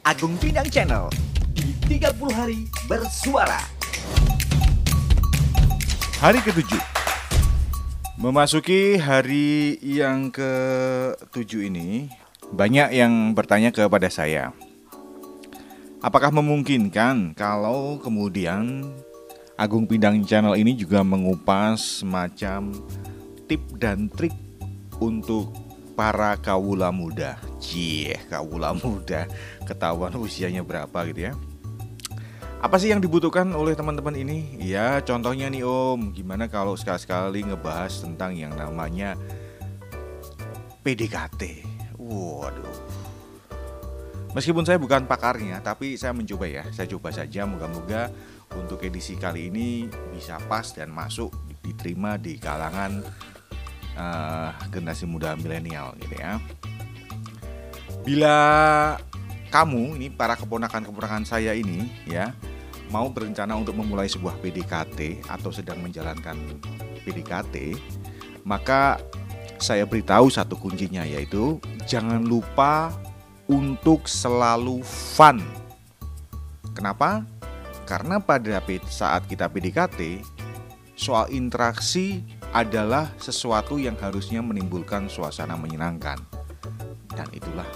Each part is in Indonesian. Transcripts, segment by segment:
Agung Bidang Channel di 30 hari bersuara. Hari ketujuh Memasuki hari yang ketujuh ini Banyak yang bertanya kepada saya Apakah memungkinkan kalau kemudian Agung Pindang Channel ini juga mengupas semacam tip dan trik untuk para kawula muda. Cie, kawula muda. Ketahuan usianya berapa gitu ya. Apa sih yang dibutuhkan oleh teman-teman ini? Ya, contohnya nih Om, gimana kalau sekali-sekali ngebahas tentang yang namanya PDKT. Waduh. Meskipun saya bukan pakarnya, tapi saya mencoba ya. Saya coba saja, moga-moga untuk edisi kali ini bisa pas dan masuk diterima di kalangan uh, generasi muda milenial gitu ya. Bila kamu ini para keponakan-keponakan saya ini ya mau berencana untuk memulai sebuah PDKT atau sedang menjalankan PDKT, maka saya beritahu satu kuncinya yaitu jangan lupa untuk selalu fun. Kenapa? Karena pada saat kita PDKT, soal interaksi adalah sesuatu yang harusnya menimbulkan suasana menyenangkan. Dan itulah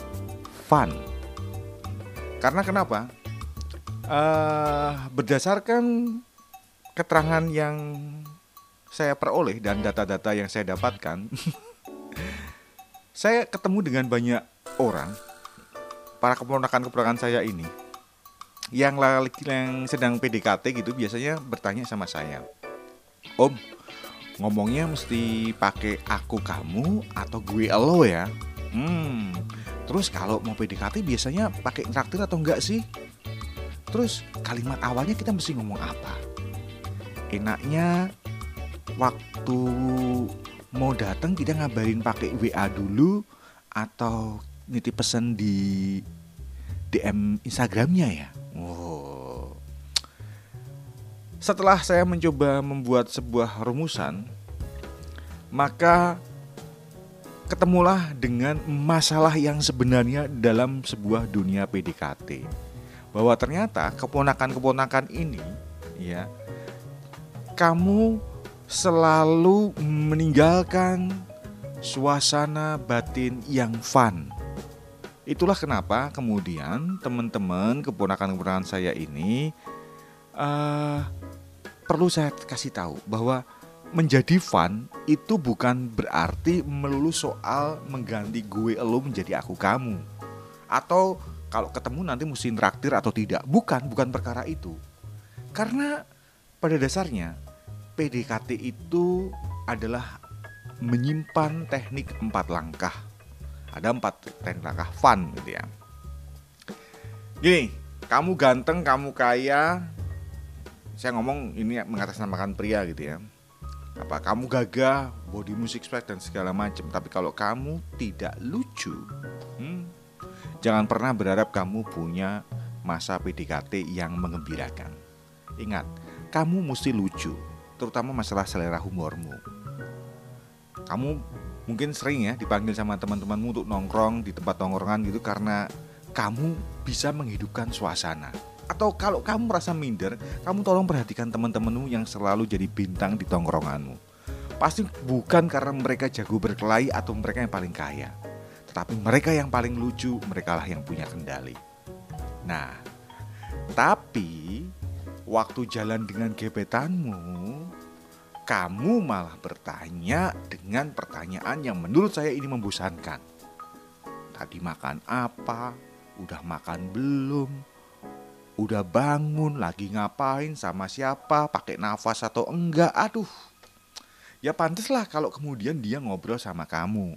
fun. Karena kenapa? Uh, berdasarkan keterangan yang saya peroleh dan data-data yang saya dapatkan, saya ketemu dengan banyak orang, para keponakan-keponakan saya ini, yang yang sedang PDKT gitu biasanya bertanya sama saya, Om, ngomongnya mesti pakai aku kamu atau gue lo ya. Hmm terus kalau mau PDKT biasanya pakai traktir atau enggak sih? Terus kalimat awalnya kita mesti ngomong apa? Enaknya waktu mau datang kita ngabarin pakai WA dulu atau nitip pesan di DM Instagramnya ya setelah saya mencoba membuat sebuah rumusan, maka ketemulah dengan masalah yang sebenarnya dalam sebuah dunia PDKT. Bahwa ternyata keponakan-keponakan ini ya kamu selalu meninggalkan suasana batin yang fun. Itulah kenapa kemudian teman-teman keponakan-keponakan saya ini uh, perlu saya kasih tahu bahwa menjadi fun itu bukan berarti melulu soal mengganti gue lo menjadi aku kamu. Atau kalau ketemu nanti mesti traktir atau tidak. Bukan bukan perkara itu. Karena pada dasarnya PDKT itu adalah menyimpan teknik empat langkah. Ada empat teknik langkah fun gitu ya. Gini kamu ganteng kamu kaya saya ngomong ini mengatasnamakan pria gitu ya. Apa kamu gagah body music spek dan segala macam tapi kalau kamu tidak lucu hmm, jangan pernah berharap kamu punya masa PDKT yang mengembirakan. Ingat kamu mesti lucu terutama masalah selera humormu. Kamu mungkin sering ya dipanggil sama teman-temanmu untuk nongkrong di tempat nongkrongan gitu karena kamu bisa menghidupkan suasana atau kalau kamu merasa minder, kamu tolong perhatikan teman-temanmu yang selalu jadi bintang di tongkronganmu. Pasti bukan karena mereka jago berkelahi atau mereka yang paling kaya, tetapi mereka yang paling lucu, mereka lah yang punya kendali. Nah, tapi waktu jalan dengan gebetanmu, kamu malah bertanya dengan pertanyaan yang menurut saya ini membosankan. Tadi makan apa? Udah makan belum? Udah bangun lagi ngapain sama siapa pakai nafas atau enggak? Aduh. Ya pantas lah kalau kemudian dia ngobrol sama kamu.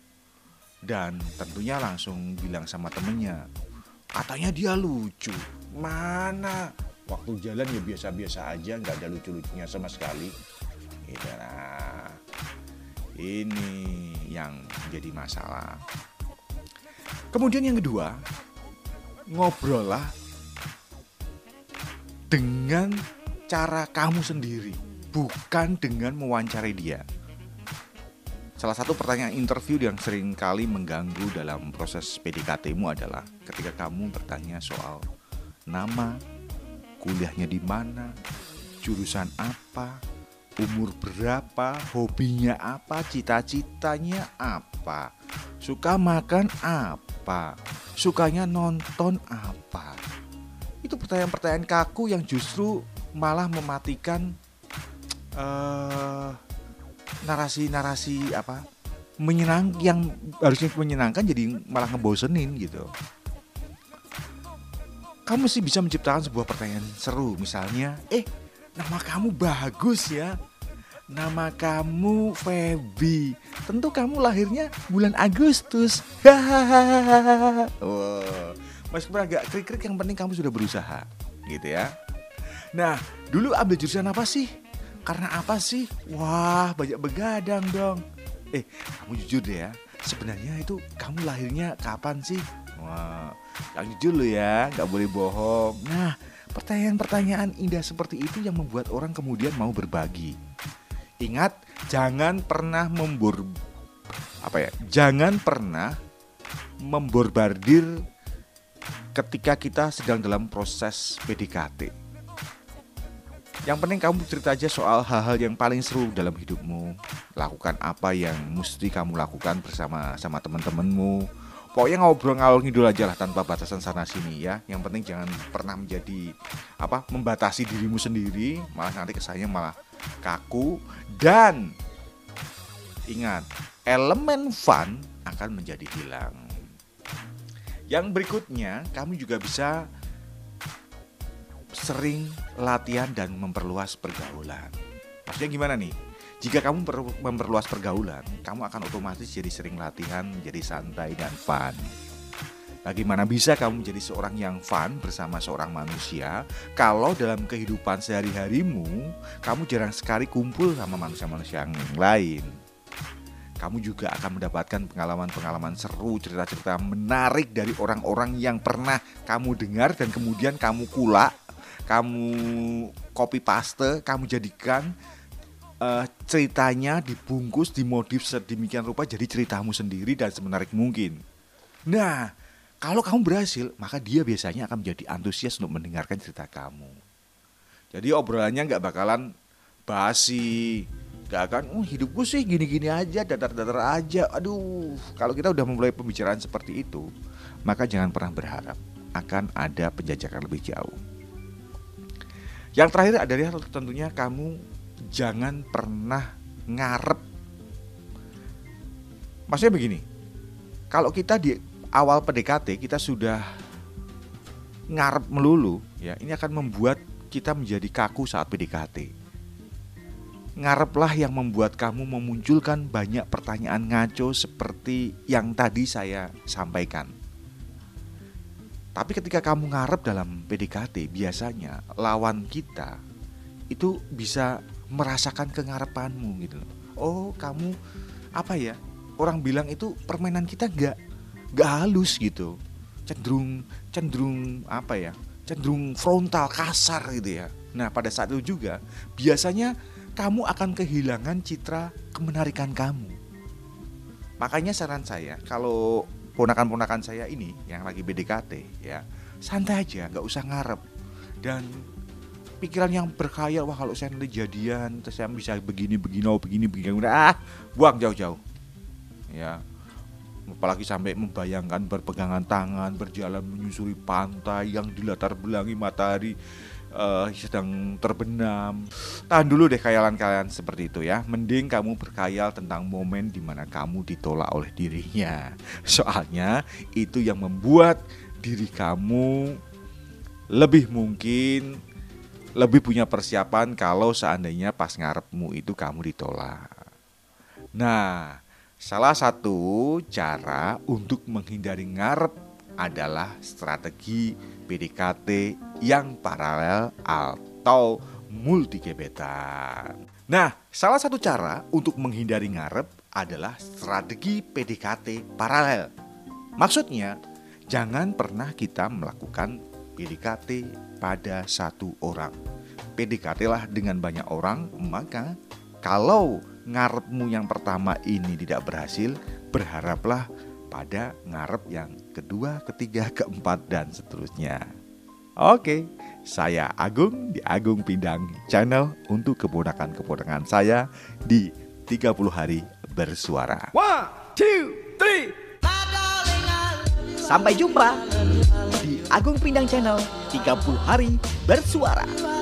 Dan tentunya langsung bilang sama temennya katanya dia lucu. Mana? Waktu jalan ya biasa-biasa aja nggak ada lucu-lucunya sama sekali. Gitu ini yang jadi masalah. Kemudian yang kedua ngobrol lah dengan cara kamu sendiri, bukan dengan mewawancarai dia. Salah satu pertanyaan interview yang sering kali mengganggu dalam proses PDKT-mu adalah ketika kamu bertanya soal nama, kuliahnya di mana, jurusan apa, umur berapa, hobinya apa, cita-citanya apa, suka makan apa, sukanya nonton apa. Itu pertanyaan-pertanyaan kaku yang justru malah mematikan uh, narasi-narasi apa menyenang yang harusnya menyenangkan jadi malah ngebosenin gitu. Kamu sih bisa menciptakan sebuah pertanyaan seru misalnya, eh nama kamu bagus ya. Nama kamu Feby. Tentu kamu lahirnya bulan Agustus. Hahaha. wow. Meskipun agak krik-krik yang penting kamu sudah berusaha, gitu ya. Nah, dulu ambil jurusan apa sih? Karena apa sih? Wah, banyak begadang dong. Eh, kamu jujur deh ya. Sebenarnya itu kamu lahirnya kapan sih? Wah, yang jujur lo ya, nggak boleh bohong. Nah, pertanyaan-pertanyaan indah seperti itu yang membuat orang kemudian mau berbagi. Ingat, jangan pernah membor apa ya? Jangan pernah memborbardir ketika kita sedang dalam proses PDKT yang penting kamu cerita aja soal hal-hal yang paling seru dalam hidupmu. Lakukan apa yang mesti kamu lakukan bersama sama teman-temanmu. Pokoknya ngobrol ngalor ngidul aja lah tanpa batasan sana sini ya. Yang penting jangan pernah menjadi apa membatasi dirimu sendiri, malah nanti kesannya malah kaku dan ingat elemen fun akan menjadi hilang. Yang berikutnya, kamu juga bisa sering latihan dan memperluas pergaulan. Maksudnya gimana nih? Jika kamu memperluas pergaulan, kamu akan otomatis jadi sering latihan, menjadi santai dan fun. Bagaimana bisa kamu menjadi seorang yang fun bersama seorang manusia kalau dalam kehidupan sehari-harimu kamu jarang sekali kumpul sama manusia-manusia yang lain? Kamu juga akan mendapatkan pengalaman-pengalaman seru, cerita-cerita menarik dari orang-orang yang pernah kamu dengar dan kemudian kamu kulak kamu copy paste, kamu jadikan uh, ceritanya dibungkus, dimodif sedemikian rupa jadi ceritamu sendiri dan semenarik mungkin. Nah, kalau kamu berhasil, maka dia biasanya akan menjadi antusias untuk mendengarkan cerita kamu. Jadi obrolannya nggak bakalan basi, nggak akan, oh hidupku sih gini-gini aja, datar-datar aja. Aduh, kalau kita udah memulai pembicaraan seperti itu, maka jangan pernah berharap akan ada penjajakan lebih jauh. Yang terakhir adalah tentunya kamu jangan pernah ngarep. Maksudnya begini, kalau kita di awal PDKT kita sudah ngarep melulu, ya ini akan membuat kita menjadi kaku saat PDKT. Ngareplah yang membuat kamu memunculkan banyak pertanyaan ngaco seperti yang tadi saya sampaikan. Tapi ketika kamu ngarep dalam PDKT, biasanya lawan kita itu bisa merasakan kengarepanmu gitu. Oh, kamu apa ya? Orang bilang itu permainan kita nggak nggak halus gitu. Cenderung cenderung apa ya? Cenderung frontal, kasar gitu ya. Nah, pada saat itu juga biasanya kamu akan kehilangan citra kemenarikan kamu. Makanya saran saya, kalau ponakan-ponakan saya ini yang lagi BDKT ya santai aja nggak usah ngarep. Dan pikiran yang berkhayal wah kalau saya nanti jadian terus saya bisa begini begini oh begini begini ah buang jauh-jauh. Ya apalagi sampai membayangkan berpegangan tangan berjalan menyusuri pantai yang dilatar belangi matahari uh, sedang terbenam. Tahan dulu deh khayalan-khayalan seperti itu ya. Mending kamu berkhayal tentang momen di mana kamu ditolak oleh dirinya. Soalnya itu yang membuat diri kamu lebih mungkin lebih punya persiapan kalau seandainya pas ngarepmu itu kamu ditolak. Nah, salah satu cara untuk menghindari ngarep adalah strategi PDKT yang paralel atau multi gebetan. Nah, salah satu cara untuk menghindari ngarep adalah strategi PDKT paralel. Maksudnya, jangan pernah kita melakukan PDKT pada satu orang. PDKT lah dengan banyak orang, maka kalau ngarepmu yang pertama ini tidak berhasil, berharaplah pada ngarep yang kedua, ketiga, keempat, dan seterusnya. Oke, saya Agung di Agung Pindang Channel untuk keponakan-keponakan saya di 30 hari bersuara. One, two, three. Sampai jumpa di Agung Pindang Channel 30 hari bersuara.